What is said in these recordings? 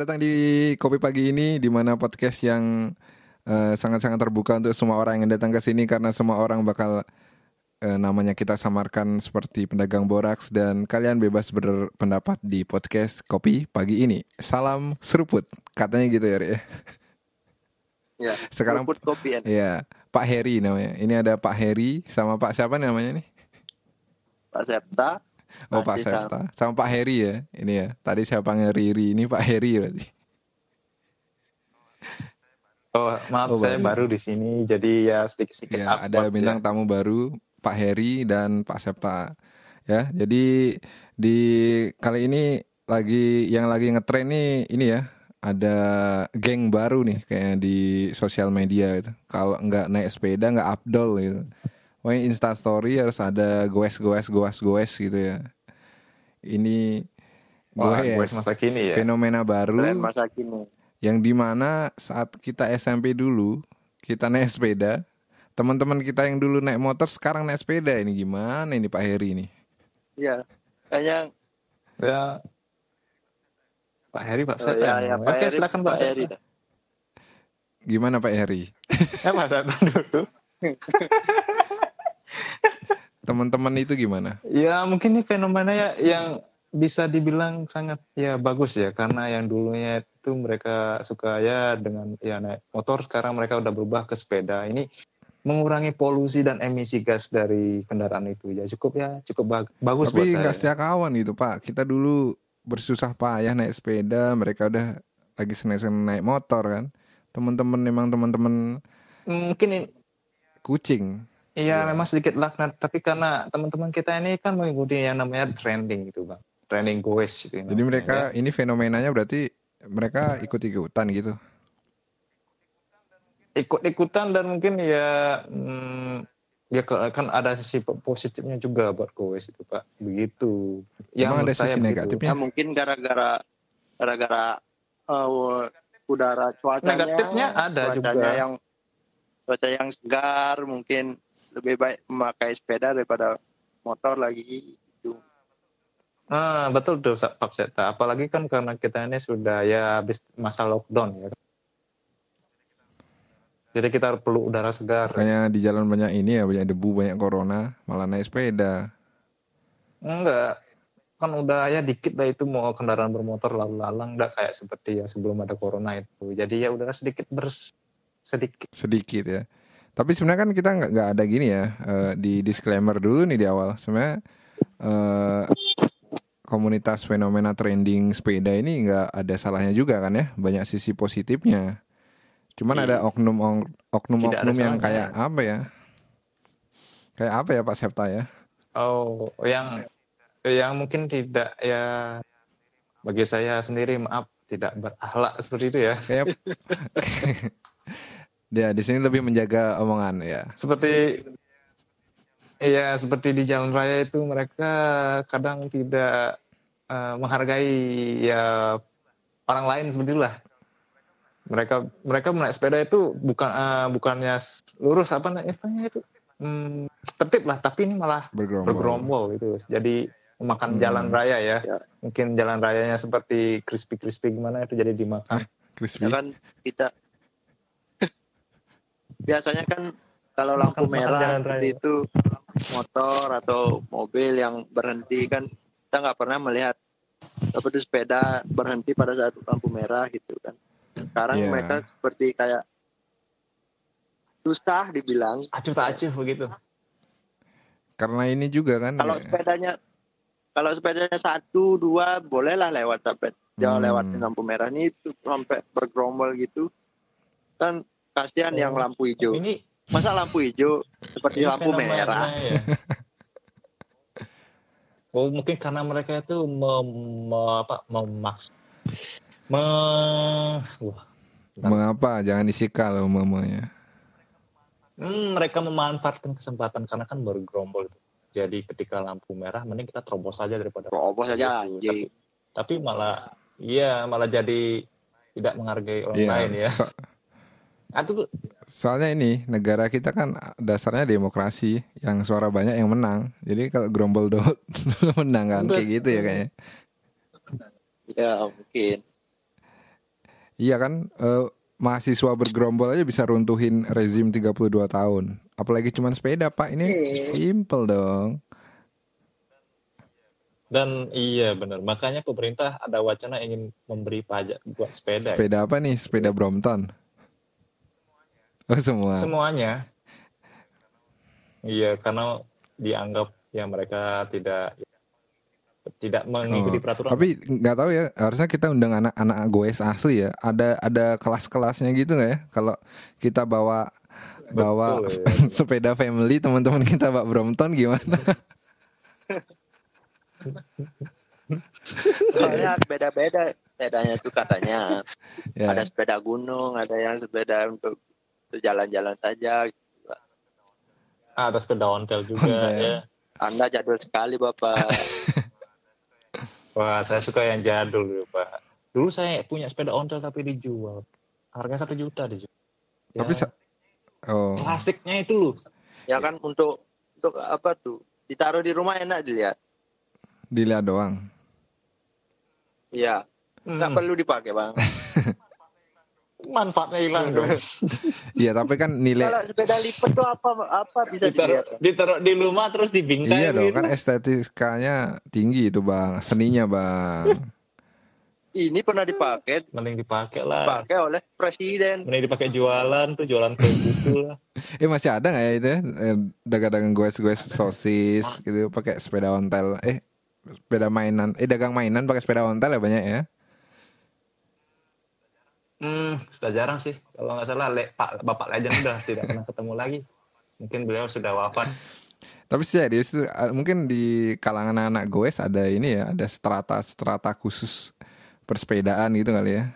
Selamat datang di Kopi Pagi ini, di mana podcast yang eh, sangat-sangat terbuka untuk semua orang yang datang ke sini karena semua orang bakal eh, namanya kita samarkan seperti pedagang boraks dan kalian bebas berpendapat di podcast Kopi Pagi ini. Salam seruput, katanya gitu ya, Ri, ya. Ya, Sekarang Seruput kopi N. Iya, Pak Heri namanya. Ini ada Pak Heri sama Pak siapa namanya nih? Pak Septa. Oh Pak sama- Septa sama Pak Heri ya. Ini ya. Tadi saya panggil Riri, ini Pak Heri berarti. Oh, maaf Oh, saya baru. baru di sini jadi ya sedikit-sedikit Ya, awkward ada ya. bintang tamu baru, Pak Heri dan Pak Septa. Ya, jadi di kali ini lagi yang lagi ngetren nih ini ya, ada geng baru nih kayak di sosial media gitu. Kalau nggak naik sepeda nggak updol gitu. Pokoknya Insta Story harus ada goes-goes goes-goes gitu ya. Ini Wah, gue goes, masa kini ya. fenomena baru Tren masa kini. yang di mana saat kita SMP dulu kita naik sepeda teman-teman kita yang dulu naik motor sekarang naik sepeda ini gimana ini Pak Heri ini Iya. Kayaknya Ya. Pak Heri, Pak oh, Septa. ya, ya. Pak Oke, Heri, silakan Pak Pak Heri. Gimana Pak Heri Ya, Pak Septa dulu. teman-teman itu gimana? Ya, mungkin ini fenomena ya yang bisa dibilang sangat ya bagus ya. Karena yang dulunya itu mereka suka ya dengan ya naik motor sekarang mereka udah berubah ke sepeda. Ini mengurangi polusi dan emisi gas dari kendaraan itu. Ya cukup ya cukup bag- bagus tapi nggak saya. setia kawan gitu Pak. Kita dulu bersusah payah naik sepeda mereka udah lagi seneng-seneng naik motor kan? Teman-teman memang teman-teman Mungkin ini- kucing Iya, Iya. memang sedikit laknat. Tapi karena teman-teman kita ini kan mengikuti yang namanya trending gitu, bang. Trending goes gitu. jadi namanya, mereka ya. ini fenomenanya berarti mereka ikut-ikutan gitu ikut-ikutan dan mungkin ya, hmm, ya kan ada sisi po- positifnya juga buat goes itu, pak. Begitu. Ya, ada sisi begitu. negatifnya Ya mungkin gara-gara gara-gara uh, udara cuacanya Negatifnya ada cuacanya juga. yang cuaca yang segar mungkin lebih baik memakai sepeda daripada motor lagi gitu. Nah, betul tuh Pak Seta. Apalagi kan karena kita ini sudah ya habis masa lockdown ya. Jadi kita perlu udara segar. Makanya di jalan banyak ini ya banyak debu banyak corona malah naik sepeda Enggak. Kan udah ya dikit lah itu mau kendaraan bermotor lalu lalang enggak kayak seperti ya sebelum ada corona itu. Jadi ya udah sedikit bers sedikit. sedikit ya. Tapi sebenarnya kan kita nggak ada gini ya eh, di disclaimer dulu nih di awal. Sebenarnya eh, komunitas fenomena trending sepeda ini nggak ada salahnya juga kan ya. Banyak sisi positifnya. Cuman Iya. ada oknum oknum Tidak oknum yang kayak apa ya? Kayak apa ya Pak Septa ya? Oh, yang yang mungkin tidak ya bagi saya sendiri maaf tidak berakhlak seperti itu ya. Kayak dia di sini lebih menjaga omongan ya. Seperti Iya, seperti di jalan raya itu mereka kadang tidak eh, menghargai ya orang lain seperti itulah. Mereka mereka menaik sepeda itu bukan eh, bukannya lurus apa namanya istilahnya itu hmm, tertib lah, tapi ini malah Bergerombol. bergerombol gitu. Jadi memakan Hmm. jalan raya ya. Ya. Mungkin jalan rayanya seperti crispy crispy gimana itu jadi dimakan. Crispy. Ya kan kita biasanya kan kalau lampu merah seperti raya. itu motor atau mobil yang berhenti kan kita nggak pernah melihat apa itu sepeda berhenti pada saat lampu merah gitu kan. Sekarang Iya. mereka seperti kayak susah dibilang Acuh tak acuh begitu. Karena ini juga kan. kalau ya, sepedanya kalau sepedanya satu dua bolehlah lewat sampai jangan Hmm. lewatin lampu merah ini itu sampai bergerombol gitu kan kasihan yang Oh. lampu hijau Ini masa lampu hijau seperti Ini lampu merah ya. Oh mungkin karena mereka itu mem, me- apa, memaks, me, wah, Mengapa? Jangan disikal loh mamanya. hmm, mereka memanfaatkan kesempatan karena kan bergerombol itu. Jadi ketika lampu merah, mending kita terobos saja daripada. terobos saja Tapi, anjing tapi malah, iya malah jadi tidak menghargai orang Iya. lain ya. so- Aduh, soalnya ini negara kita kan dasarnya demokrasi, yang suara banyak yang menang. Jadi kalau gerombol dulu menang kan kayak gitu ya kayaknya. ya mungkin Iya kan eh, mahasiswa bergerombol aja bisa runtuhin rezim 32 tahun. Apalagi cuman sepeda, Pak. Ini simple dong. Dan iya benar, makanya pemerintah ada wacana ingin memberi pajak buat sepeda. Sepeda apa nih? Sepeda Brompton. Oh, semua. Semuanya. Iya, karena dianggap ya mereka tidak tidak mengikuti Oh, peraturan. Tapi nggak tahu ya, harusnya kita undang anak-anak goes asli ya. Ada ada kelas-kelasnya gitu nggak ya? Kalau kita bawa bawa Betul, ya. sepeda family teman-teman kita bawa Brompton gimana? Soalnya beda-beda sepedanya tuh katanya. ya. Ada sepeda gunung, ada yang sepeda untuk jalan-jalan saja. Ah, ada sepeda ontel juga Ontel. ya. Anda jadul sekali Bapak. Wah, saya suka yang jadul dulu, Pak. Dulu saya punya sepeda ontel tapi dijual. Harganya satu juta dijual. Ya, Tapi oh, klasiknya itu loh. ya kan untuk untuk apa tuh? Ditaruh di rumah enak dilihat. dilihat doang. Iya, nggak Hmm, perlu dipakai bang. manfaatnya hilang dong. Iya, tapi kan nilai Kalau sepeda lipat tuh apa apa bisa ditaruh, dilihat? Ditaruh di rumah terus dibingkai Iya dong, gitu. kan estetikanya tinggi itu bang, seninya bang. Ini pernah dipakai, Mending dipakai lah. dipakai oleh presiden. Mending dipakai jualan tuh jualan kue buku lah. Eh masih ada nggak ya itu? ya? Eh, Dagang-dagang goes-goes sosis gitu, pakai sepeda ontel. Eh, sepeda mainan. Eh dagang mainan pakai sepeda ontel ya banyak ya? Hmm, sudah jarang sih. Kalau nggak salah, Le, Pak Bapak Legend udah tidak pernah ketemu lagi. Mungkin beliau sudah wafat. Tapi serius itu eh, mungkin di kalangan anak goes ada ini ya, ada strata-strata khusus persepedaan gitu kali ya.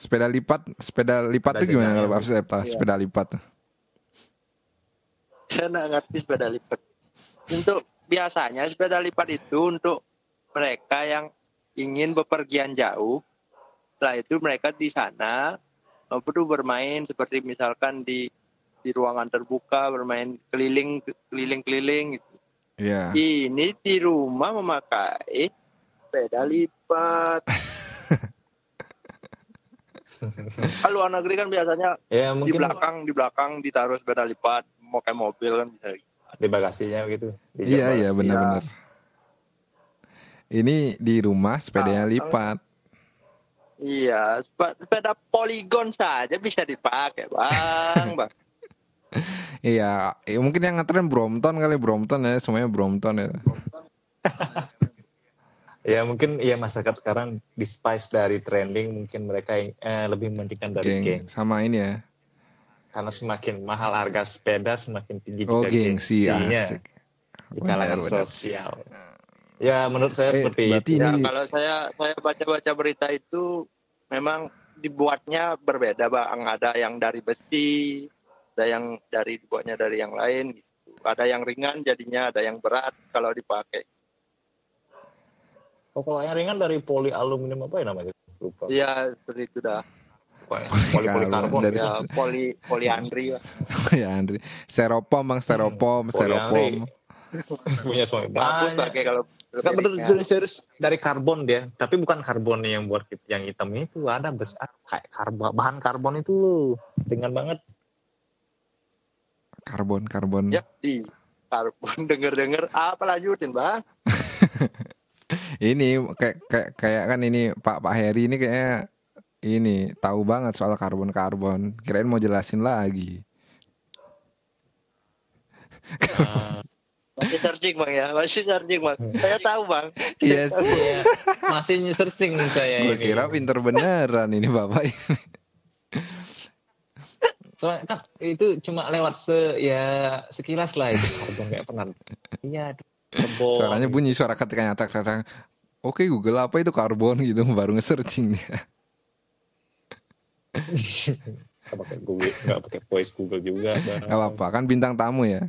Sepeda lipat, sepeda lipat tuh gimana kalau Pak Septa? Iya. Sepeda lipat tuh. Saya nggak ngerti sepeda lipat. Untuk biasanya sepeda lipat itu untuk mereka yang ingin bepergian jauh. Setelah itu mereka di sana tuh bermain seperti misalkan di di ruangan terbuka bermain keliling keliling keliling gitu. Iya. Ini di rumah memakai sepeda lipat. Kalau luar negeri kan biasanya Ya di belakang di belakang ditaruh sepeda lipat, mau kayak mobil kan bisa. di bagasinya gitu. Iya iya benar-benar. Ini di rumah sepedanya Ah, lipat. Iya, sepeda poligon saja bisa dipakai, bang, bang. Iya, eh, mungkin yang ngetren Brompton kali Brompton ya, semuanya Brompton ya. Ya mungkin ya masyarakat sekarang di spice dari trending mungkin mereka yang, eh, lebih mementingkan dari Geng, geng. sama ini ya. Karena semakin mahal harga sepeda semakin tinggi Oh, juga gengsi gengsinya asik. di kalangan benar. Ya menurut saya Eh, seperti itu. Ya, ini kalau saya saya baca-baca berita itu memang dibuatnya berbeda, bang. Ada yang dari besi, ada yang dari dibuatnya dari yang lain. Gitu. Ada yang ringan jadinya, ada yang berat kalau dipakai. Oh, kalau yang ringan dari poli aluminium apa ya namanya? Lupa. Iya, seperti itu dah. Poli poli karbon. Dari- Ya, poli poliandri. Ya Andri. Styrofoam Bang, Hmm, styrofoam. Punya semua Bagus pakai kalau Nggak bener serius, serius dari karbon dia, tapi bukan karbon yang buat yang hitam itu ada besar kayak karbon bahan karbon itu loh ringan banget. Karbon, karbon. Ya, di karbon denger-denger apa lanjutin, bang? Ini kayak kayak kayak kan ini Pak Pak Heri ini kayaknya ini tahu banget soal karbon karbon. Kirain mau jelasin lagi. Ah, Masih searching bang ya, masih searching bang. Saya tahu bang. Iya, iya. masih searching saya gue kira pinter beneran ini Bapak ini. Soalnya kan itu cuma lewat se ya sekilas lah itu karbon kayak pernah. Iya. Suaranya bunyi suara ketikanya tak tak tak. Oke Google apa itu karbon gitu baru nge-searching dia. Nggak pakai Google, nggak pakai voice Google juga. Bang. Gak apa-apa kan bintang tamu ya.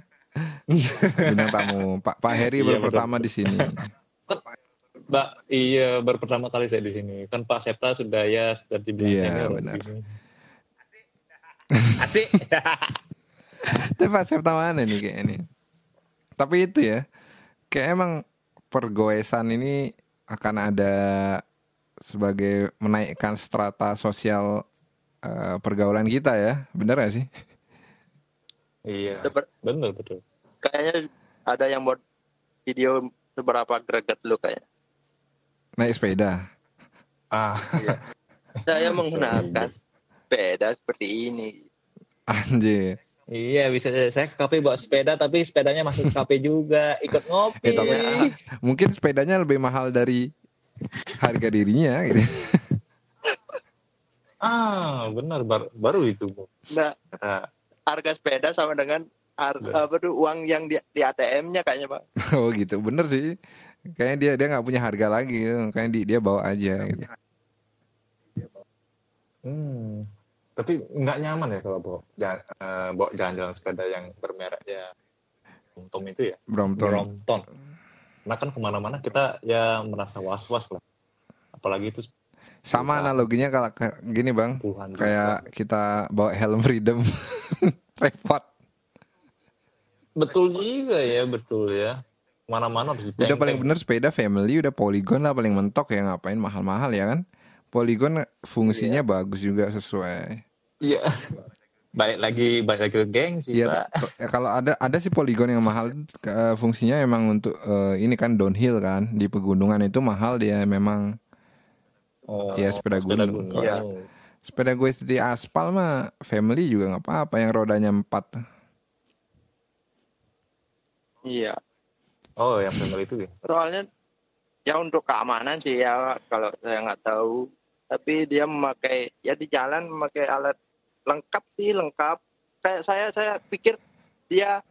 Bintang tamu Pak Pak Heri Iya, baru betul. pertama di sini. Mbak, iya baru pertama kali saya di sini. Kan Pak Septa sudah ya sudah dibilang Iya, senior benar. Asik. Tapi Pak Septa mana nih kayak ini. Tapi itu ya, kayak emang pergoesan ini akan ada sebagai menaikkan strata sosial eh, pergaulan kita ya, bener gak sih? Iya, bener betul. kayaknya ada yang buat video seberapa greget lu kayak Naik sepeda. Ah, saya menggunakan sepeda seperti ini Anjir. iya bisa saya ke kafe bawa sepeda tapi sepedanya masuk ke kafe juga, ikut ngopi. Eh, tapi mungkin sepedanya lebih mahal dari harga dirinya gitu. Ah, benar bar- baru itu Bu. nah Kata harga sepeda sama dengan Iya. apa tuh uang yang di, di ATM-nya kayaknya pak Oh gitu, bener sih. Kayaknya dia dia nggak punya harga lagi, gitu. kayaknya di- dia bawa aja. Gitu. Hmm. Tapi nggak nyaman ya kalau bawa jalan, eh, bawa jalan-jalan sepeda yang bermerek ya Brompton itu ya. Brompton. Brompton. Nah kan ke mana-mana kita ya merasa was-was lah. Apalagi itu Sama analoginya kalau gini bang, juta. kayak kita bawa helm freedom, repot. Betul juga ya, betul ya. Mana-mana harus Udah paling bener sepeda family, udah polygon lah paling mentok ya ngapain mahal-mahal ya kan? Polygon fungsinya bagus juga sesuai. Iya. Balik lagi, balik lagi ke geng sih, Iya, Pak. ya, kalau ada ada sih polygon yang mahal eh, fungsinya emang untuk eh, ini kan downhill kan di pegunungan itu mahal dia memang Oh, Iya, sepeda gunung. Iya. sepeda sepeda gue di aspal mah family juga nggak apa-apa yang rodanya empat. iya. Oh, yang family itu ya. soalnya ya untuk keamanan sih ya kalau saya nggak tahu. Tapi dia memakai ya di jalan memakai alat lengkap sih lengkap. Kayak saya saya pikir dia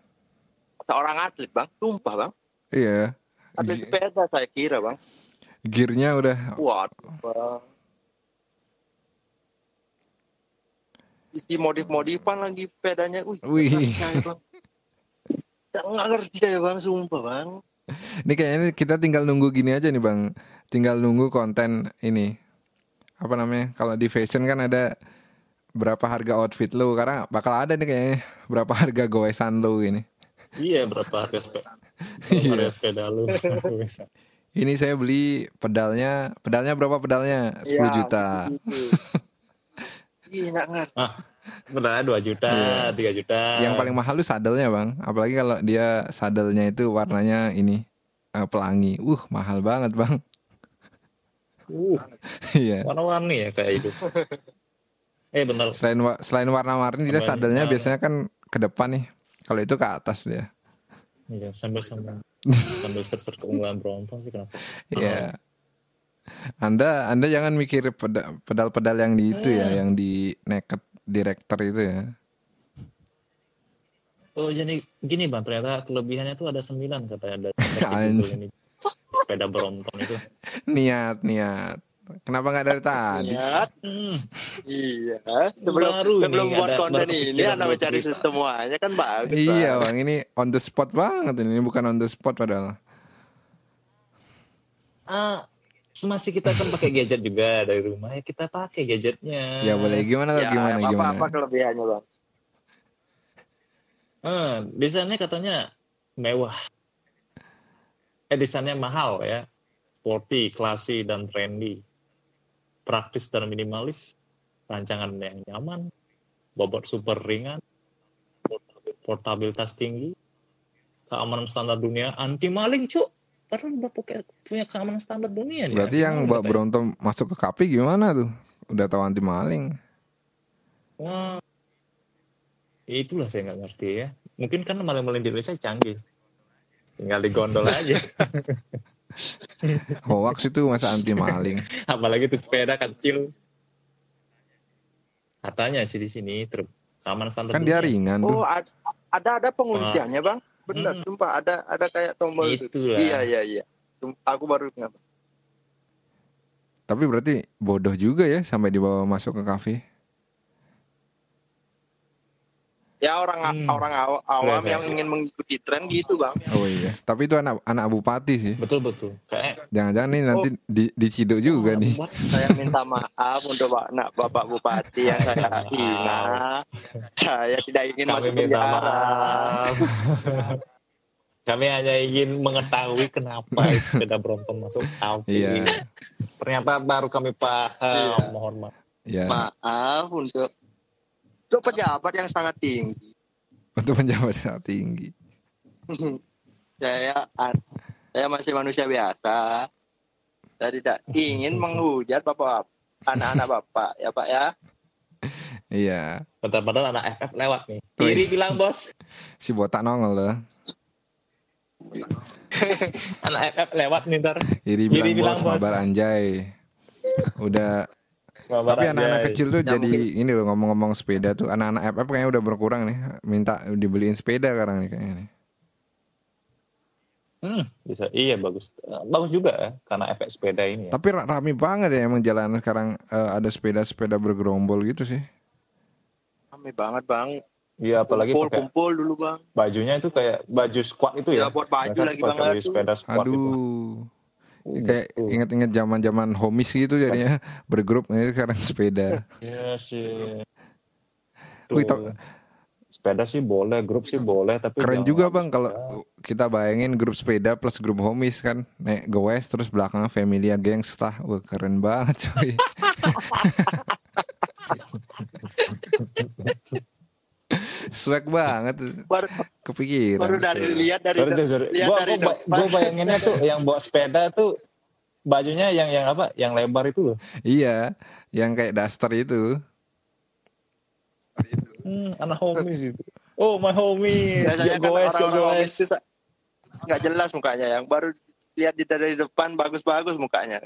seorang atlet bang. Sumpah bang. Iya, atlet Gi- sepeda saya kira bang gearnya udah kuat bang isi modif-modifan lagi sepedanya wih Wih. nggak ngerti saya, bang sumpah bang Ini kayaknya kita tinggal nunggu gini aja nih bang, tinggal nunggu konten ini apa namanya? Kalau di fashion kan ada berapa harga outfit lo, karena bakal ada nih kayaknya berapa harga goesan lo ini. Iya, berapa harga sepeda? Iya. harga sepeda lu? Ini saya beli pedalnya, pedalnya berapa pedalnya? 10 Ya, juta. gitu. Ih, nggak ngerti Pedalnya 2 juta, Iya. 3 juta. Yang paling mahal tuh sadelnya bang, apalagi kalau dia sadelnya itu warnanya ini eh, pelangi. Uh mahal banget bang. Uh, Iya. warna-warni ya kayak itu. eh, bentar. Selain wa- selain warna-warni dia sadelnya biasanya kan ke depan nih. Kalau itu ke atas dia. Iya, sambil sambil search keunggulan Brompton sih kenapa? Iya. Anda Anda jangan mikir peda- pedal-pedal yang di itu ya, yang di naked director itu ya. Oh, jadi gini Bang, ternyata kelebihannya tuh ada 9 katanya dari ini. Sepeda Brompton itu. Niat, niat. Kenapa nggak dari tadi? Hmm, Iya. Sebelum Baru sebelum buat ada- konten ini anda buat mencari semuanya kan bagus. Iya Bang. bang, ini on the spot banget ini, Ini bukan on the spot padahal. ah, masih kita kan pakai gadget juga dari rumah ya kita pakai gadgetnya. Ya boleh gimana Ya, gimana apa, gimana? apa kelebihannya bang? Ah, desainnya katanya mewah. Eh, desainnya mahal ya. Sporty, classy, dan trendy. Praktis dan minimalis. Rancangan yang nyaman. Bobot super ringan. portabil- Portabilitas tinggi. Keamanan standar dunia. Anti maling, cuk. Padahal udah punya, punya keamanan standar dunia nih. Berarti Anti yang Mbak. Bronto masuk ke KAPI gimana tuh? Udah tahu anti maling. Wah, ya itulah saya nggak ngerti ya. Mungkin kan maling-maling di Indonesia canggih. Tinggal digondol aja. Hoax itu masa anti maling. Apalagi itu sepeda kecil. Katanya sih di sini ter keamanan standar Kan dia dunia. ringan tuh. Oh ad- ada ada pengunciannya bang? Benar, Hmm. sumpah ada ada kayak tombol itu. Itulah. Iya iya iya. Sum- Aku baru ingat. Tapi berarti bodoh juga ya sampai dibawa masuk ke kafe. Ya orang Hmm. orang aw- awam Keren, yang keren. ingin mengikuti tren gitu bang. Oh iya. Tapi itu anak anak bupati sih. Betul betul. Kayak Jangan-jangan nih nanti di diciduk juga nih. Saya minta maaf untuk Pak nak Bapak Bupati yang saya hina. Saya tidak ingin kami masuk penjara. maaf. Kami hanya ingin mengetahui kenapa sepeda Brompton masuk tapi Iya. ternyata baru kami paham. Iya. Mohon maaf. Ya, Maaf untuk untuk pejabat yang sangat tinggi. untuk penjabat sangat tinggi. saya saya masih manusia biasa. Saya tidak ingin menghujat bapak anak-anak bapak ya pak ya. Iya. Padahal anak FF lewat nih. Wih. Kiri bilang bos. Si botak nongol loh. Anak FF lewat nih ntar. Iri Iri bilang, bilang, bos, bos. mabar anjay. Udah Mabar Tapi anak-anak kecil tuh jadi ini loh ngomong-ngomong sepeda tuh anak-anak FF kayaknya udah berkurang nih. Minta dibeliin sepeda sekarang nih kayaknya nih. Hmm, bisa. Iya bagus. Eh, Bagus juga ya karena efek sepeda ini. Ya. Tapi ra- rame banget ya emang jalanan sekarang eh, ada sepeda-sepeda bergerombol gitu sih. Rame banget bang. Iya apalagi kumpul pakai kumpul dulu bang. bajunya itu kayak baju squad itu ya. Ya, buat baju Mereka lagi pakai banget baju sepeda squad itu. Aduh. Uh, kayak tuh. inget-inget zaman-zaman homies gitu jadinya bergrup ini sekarang sepeda. Iya sih. Wih, sepeda sih boleh, grup sih boleh, tapi Keren jangan juga bang kalau kita bayangin grup sepeda plus grup homies kan naik goes terus belakangnya Familia Gangsta. Wah keren banget coy. Swag banget kepikiran. baru dari lihat dari Sorry, sorry, sorry. lihat Gua, dari gua, ba- depan. gua bayanginnya tuh yang bawa sepeda tuh bajunya yang yang apa? Yang lebar itu loh. Iya, yang kayak daster itu. Hmm, anak homies itu. Oh, my homie. Biasanya kan orang-orang itu nggak jelas mukanya yang baru lihat di dari depan bagus-bagus mukanya.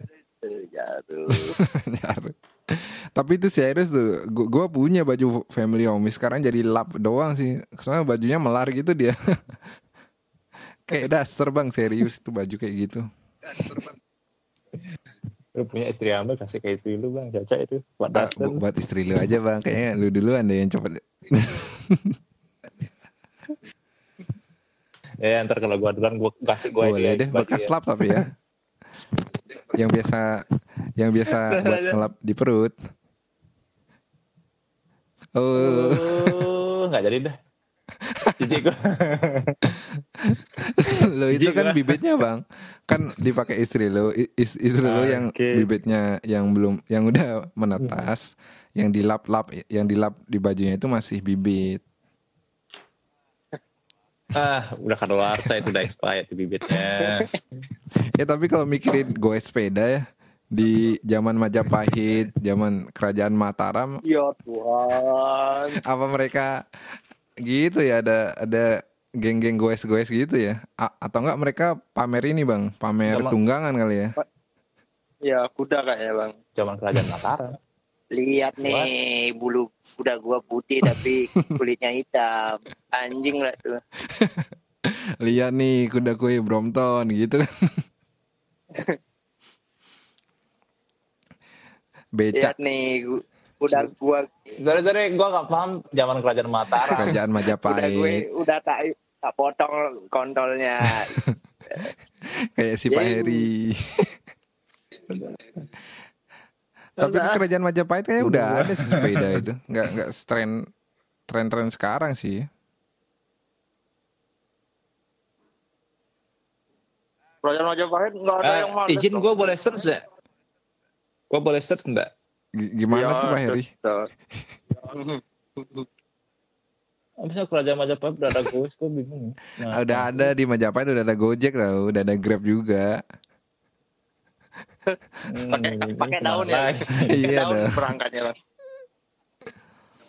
Eh, Jatuh. Tapi itu serius tuh. Gu- Gua punya baju family homies sekarang jadi lap doang sih. Soalnya bajunya melar gitu dia. kayak daster bang serius itu baju kayak gitu. Lu punya istri ambil kasih kayak itu dulu bang, caca itu. Buat daster. bu- buat istri lu aja bang. Kayaknya lu duluan deh yang cepet. Ya ntar kalau gua duluan gua kasih gua Boleh aja deh bekas ya. lap tapi ya. yang biasa yang biasa buat ngelap di perut. Oh, Oh, nggak jadi dah. Jijik gua. lo itu kan bibitnya bang, kan dipakai istri lo, is- istri lo yang Oke. bibitnya yang belum, yang udah menetas, yang dilap-lap, yang dilap di bajunya itu masih bibit. ah, udah kadaluarsa itu udah expired bibitnya. Ya tapi kalau mikirin goes sepeda ya di zaman Majapahit, zaman Kerajaan Mataram, Ya Tuhan. apa mereka gitu ya ada ada geng-geng goes-goes gitu ya? A- atau enggak mereka pamer ini bang, pamer Zaman- tunggangan kali ya? Ya kuda kayaknya bang. Zaman kerajaan Mataram. Lihat nih bulu kuda gua putih tapi kulitnya hitam. Anjing lah tuh. Lihat nih kuda kue Brompton gitu kan. Becak Lihat nih kuda gua Sorry, sorry, gua nggak paham zaman kerajaan Mataram. kerajaan kuda gue Majapahit udah tak tak potong kontolnya. kayak si Pak Heri. Tapi di kerajaan Majapahit kayaknya udah ada sih sepeda itu. Nggak nggak tren tren-tren sekarang sih. Kerajaan Majapahit nggak ada Eh, yang males. izin gua boleh search ya? Gua boleh search enggak? G- Gimana Ya, tuh Pak Heri? Masa kerajaan Majapahit udah ada gue, gue bingung. Nah, udah ada di Majapahit udah ada Gojek tau, udah ada Grab juga. hmm, Pakai ke mana daun ya. Iya daun dah. berangkatnya bang.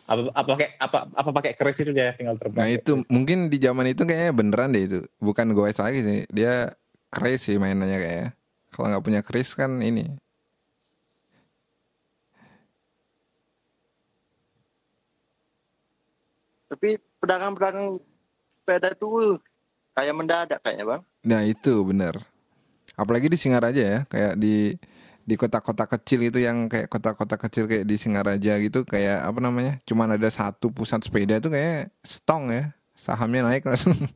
Apa, apa pakai apa apa pakai keris itu dia tinggal terbang. Nah itu mungkin di zaman itu kayaknya beneran deh itu, bukan goes lagi sih. Dia keris sih mainannya kayaknya. Kalau nggak punya keris kan ini. Tapi pedagang-pedagang sepeda itu kayak mendadak kayaknya bang. Nah itu bener. Apalagi di Singaraja ya, kayak di di kota-kota kecil itu yang kayak kota-kota kecil kayak di Singaraja gitu kayak apa namanya? Cuman ada satu pusat sepeda itu kayak stong ya, sahamnya naik langsung.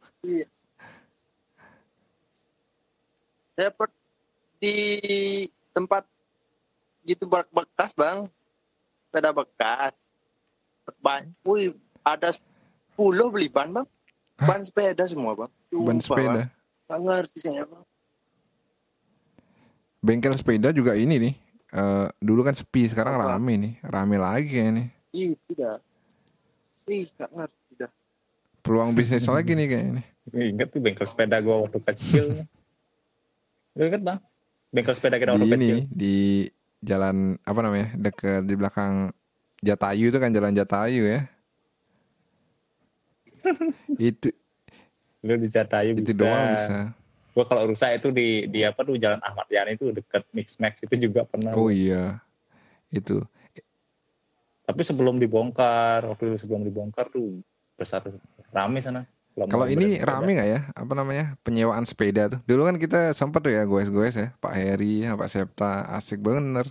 Saya per- di tempat gitu be- bekas bang, sepeda bekas. Banyak, wih ada 10 beli ban bang. ban sepeda semua bang ban Sumpah, sepeda. nggak ngerti saya bang Bengkel sepeda juga ini nih. eh, dulu kan sepi, sekarang Apa? rame nih. Rame lagi kayaknya nih. ih tidak ih nggak ngerti dah Peluang bisnis lagi nih kayaknya. Ingat tuh bengkel sepeda gua waktu kecil. Inget bang? Bengkel sepeda kita waktu Di ini kecil. di jalan apa namanya? Deket di belakang Jatayu itu kan jalan Jatayu ya. itu Lu di Jatayu itu bisa. doang bisa. Gua kalau rusak itu di di apa tuh Jalan Ahmad Yani itu deket Mix Max itu juga pernah. Oh iya. Itu. Tapi sebelum dibongkar, waktu itu sebelum dibongkar tuh besar rame sana. Kalau ini rame nggak ya? Apa namanya? Penyewaan sepeda tuh. Dulu kan kita sempat tuh ya goes-goes ya. Pak Heri, Pak Septa, asik bener.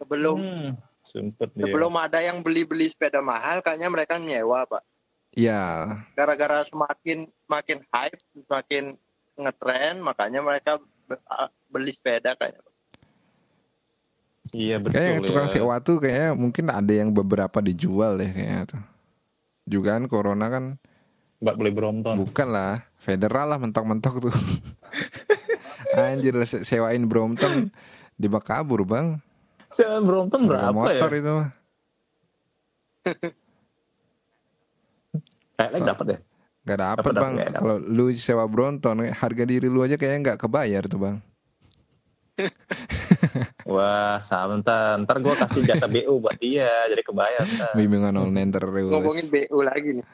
sebelum Hmm, sempet dia. sebelum ada yang beli-beli sepeda mahal kayaknya mereka nyewa pak Iya, gara-gara semakin semakin hype semakin ngetren makanya mereka beli sepeda kayaknya Iya betul kayaknya tukang ya. sewa tuh kayaknya mungkin ada yang beberapa dijual deh kayaknya tuh. Juga kan corona kan Mbak beli Brompton. bukan lah, federal lah mentok-mentok tuh. Anjir lah, se- sewain Brompton di kabur bang. Sewa Brompton berapa motor ya? itu mah. Kayaknya dapat deh. Gak dapet Dapet, dapet, bang. Kalau lu sewa Brompton, harga diri lu aja kayaknya nggak kebayar tuh bang. Wah, sebentar. Ntar gue kasih jasa BU buat dia, jadi kebayar. ntar. Bimbingan online terus. ngomongin BU lagi nih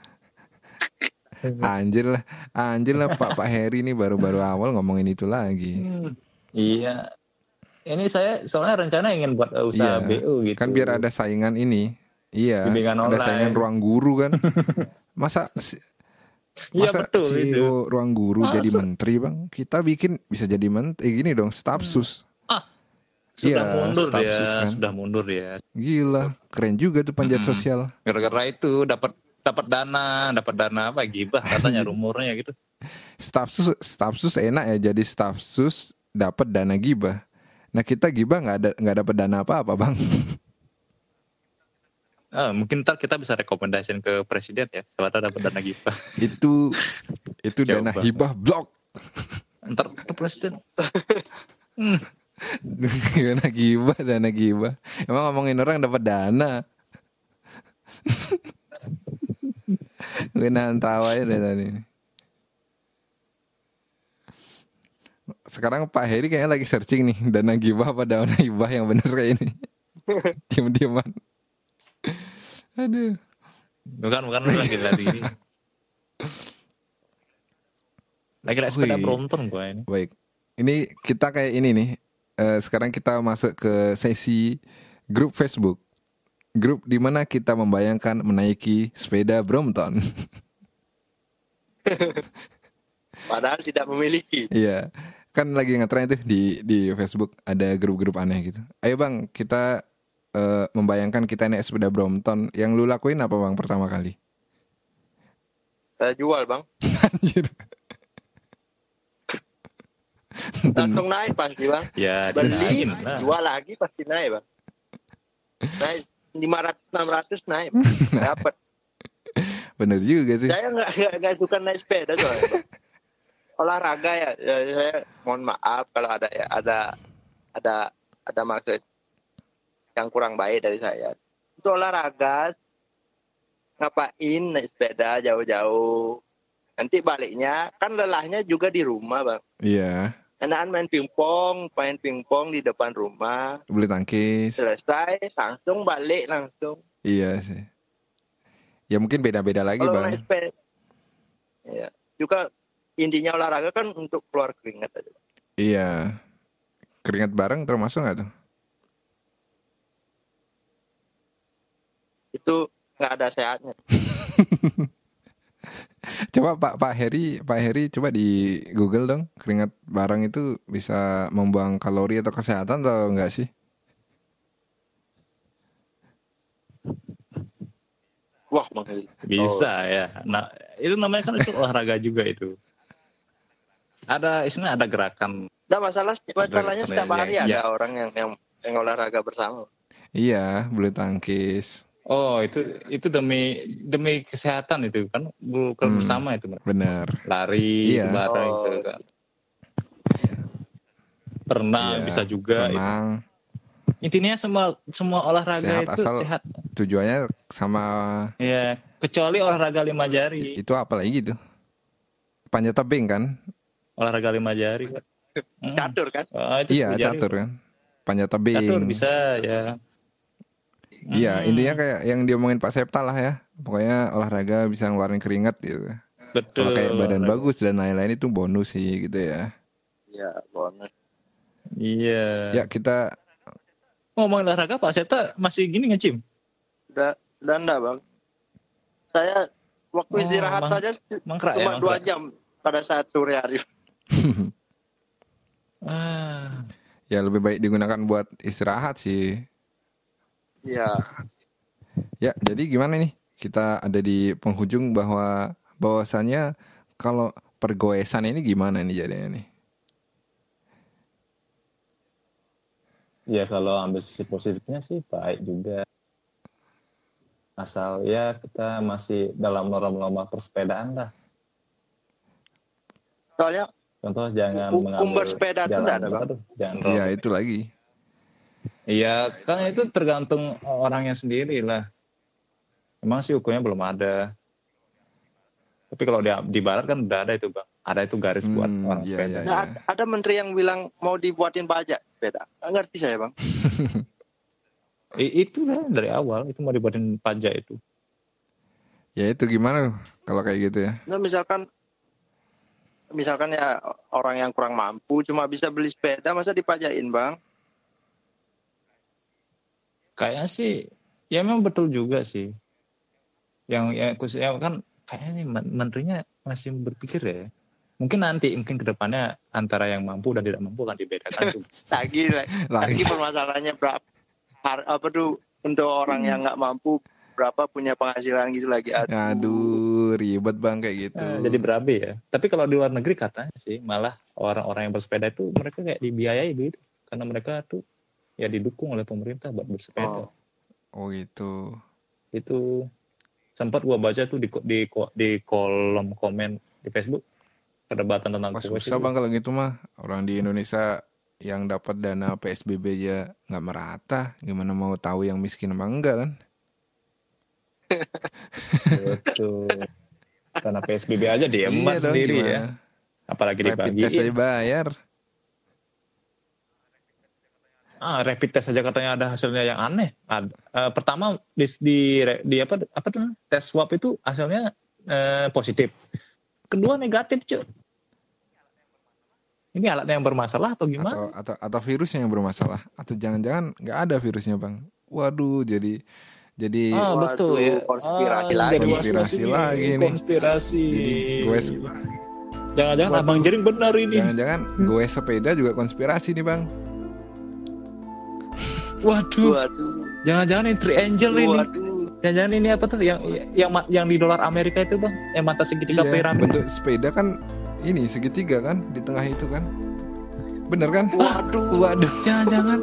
Anjir lah, anjir lah Pak Pak Heri nih baru-baru awal ngomongin itu lagi. Hmm, iya. Ini saya soalnya rencana ingin buat usaha Iya. BU gitu. Kan biar ada saingan ini. Iya, Bimbingan ada saingan ruang guru kan. Masa Iya masa betul CEO itu. ruang guru Masa? jadi menteri bang? Kita bikin bisa jadi menteri gini dong, staff sus. Sudah Iya, mundur staff ya, sus kan. sudah mundur ya. Gila, keren juga tuh panjat Mm-mm. sosial. Gara-gara itu dapat dapat dana, dapat dana apa gibah katanya rumornya gitu. Staff sus, staff sus enak ya jadi staff sus dapat dana gibah. Nah kita gibah nggak ada nggak dapat dana apa apa bang. Ah, mungkin ntar kita bisa rekomendasiin ke presiden ya, siapa tahu dapat dana gibah. itu itu dana Coba. hibah blok. Ntar ke presiden. Hmm, dana gibah, dana gibah. Emang ngomongin orang dapat dana. Gue nahan tawa aja dari tadi. Sekarang Pak Heri kayaknya lagi searching nih dana gibah apa dana hibah yang bener kayak ini. Diam-diaman. Aduh. bukan bukan lagi lagi ini. Lagi naik sepeda. Brompton gue ini. Baik. Ini kita kayak ini nih. Eh, sekarang kita masuk ke sesi grup Facebook. Grup di mana kita membayangkan menaiki sepeda Brompton. padahal tidak memiliki Iya. Kan lagi ngetren tuh di di Facebook ada grup-grup aneh gitu. Ayo Bang, kita eh, membayangkan kita naik sepeda Brompton. Yang lu lakuin apa Bang pertama kali? saya jual bang Anjir. langsung naik pasti bang Ya beli lah. jual lagi pasti naik bang naik 500 600 naik Bang. dapat Bener juga sih. saya nggak nggak- suka naik sepeda soalnya olahraga ya, ya saya mohon maaf kalau ada ya ada ada ada maksud yang kurang baik dari saya itu olahraga ngapain naik sepeda jauh-jauh nanti baliknya kan lelahnya juga di rumah bang Iya. enakan main pingpong main pingpong di depan rumah Beli tangkis. selesai langsung balik langsung Iya sih. Ya mungkin beda-beda lagi kalau Bang. naik sepeda ya juga intinya olahraga kan untuk keluar keringat aja Iya. Keringat bareng termasuk nggak tuh? Itu nggak ada sehatnya Coba Pak Pak Heri, Pak Heri coba di Google dong. Keringat bareng itu bisa membuang kalori atau kesehatan atau enggak sih? wah bang Heri. Bisa ya. Nah, itu namanya kan itu olahraga juga itu. Ada istilahnya ada gerakan. Nggak masalah masalahnya setiap yang- hari ya. ada orang yang yang yang olahraga bersama Iya, bulu tangkis. Oh, itu itu demi demi kesehatan itu kan bukan Hmm. bersama itu Bener. lari Iya. bareng Oh. gitu kan. Pernah Iya, bisa juga itu. Renang. Intinya semua semua olahraga Sehat itu asal- sehat. Tujuannya sama Ya, kecuali olahraga lima jari. itu apa lagi gitu? Panjat tebing kan? Olahraga lima jari. Hmm. Catur kan? Oh, itu Iya catur kan? Panjat tebing. Catur bisa ya. Iya Hmm. intinya kayak yang diomongin Pak Septa lah ya. Pokoknya olahraga bisa ngeluarin keringat gitu. Betul. Kalau kayak badan olahraga. bagus dan lain-lain itu bonus sih gitu ya. Iya, bonus. Iya. Ya kita Ngomongin olahraga Pak Seta masih gini ngecim. Sudah, sudah enggak, Bang. Saya waktu Oh, istirahat Bang. aja Mangkrak ya. cuma dua mangkrak. jam pada saat sore hari. Ah, ya lebih baik digunakan buat istirahat sih. Iya. Ya jadi gimana nih? Kita ada di penghujung bahwa bahwasannya kalau pergoesan ini gimana nih jadinya nih? Ya kalau ambil sisi positifnya sih baik juga. Asal ya kita masih dalam norma-norma persepedaan lah. Soalnya Contoh jangan Hukum mengambil bersepeda nggak ada, Bang. jangan Iya robek. itu lagi. Iya, kan itu tergantung orangnya sendiri lah. Emang sih hukumnya belum ada. Tapi kalau di, di barat kan udah ada itu bang. Ada itu garis buat Hmm, orang iya, sepeda. iya, nah, ada- ada menteri yang bilang mau dibuatin pajak sepeda. Nggak ngerti saya, Bang. I- itu kan dari awal itu mau dibuatin pajak itu. Ya itu gimana kalau kayak gitu ya? Nah, misalkan misalkan ya orang yang kurang mampu cuma bisa beli sepeda masa dipajakin, Bang? Kayaknya sih ya memang betul juga sih. Yang ya khususnya kan kayaknya nih men- menterinya masih berpikir ya. Mungkin nanti mungkin ke depannya antara yang mampu dan tidak mampu akan dibedakan tuh. Lagi lagi permasalahannya berapa har- apa tuh untuk orang yang nggak mampu berapa punya penghasilan gitu lagi. Aduh. Aduh ribet bang kayak gitu. Eh, jadi berabe ya. Tapi kalau di luar negeri katanya sih malah orang-orang yang bersepeda itu mereka kayak dibiayai begitu karena mereka tuh ya didukung oleh pemerintah buat bersepeda. Oh. Oh gitu. Itu sempat gua baca tuh di di di kolom komen di Facebook perdebatan tentang kuis susah itu. bang kalau gitu mah orang di Indonesia yang dapat dana PSBB aja nggak merata. Gimana mau tahu yang miskin apa enggak kan? Betul. Karena PSBB aja dia emas Iya sendiri gimana? ya. Apalagi Rapid test aja bayar. Ah, rapid test aja katanya ada hasilnya yang aneh. Ad- eh, pertama di, di di apa apa tuh tes swab itu hasilnya eh, positif. Kedua negatif, cuy. Ini alatnya yang bermasalah atau gimana? Atau, atau atau virusnya yang bermasalah? Atau jangan-jangan nggak ada virusnya bang? Waduh jadi jadi Ah, Waduh, betul ya. konspirasi Ah, lagi. Konspirasi ini. lagi nih. Konspirasi. Jadi gue Jangan-jangan. Abang Jering benar ini. jangan-jangan gue sepeda juga konspirasi nih bang. Waduh, Waduh. jangan-jangan ini Triangle ini. Waduh. Jangan-jangan ini apa tuh yang yang yang di dolar Amerika itu, Bang? Yang mata segitiga Iya, piramid. bentuk sepeda kan ini segitiga kan di tengah itu kan. Bener kan? Waduh. Waduh. Jangan-jangan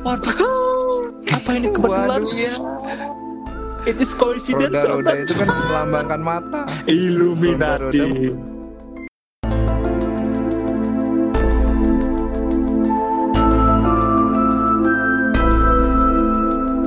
Waduh. Apa ini kebetulan? Waduh. Iya. It is coincidence. Roda-roda itu kan melambangkan mata. Illuminati. Roda-roda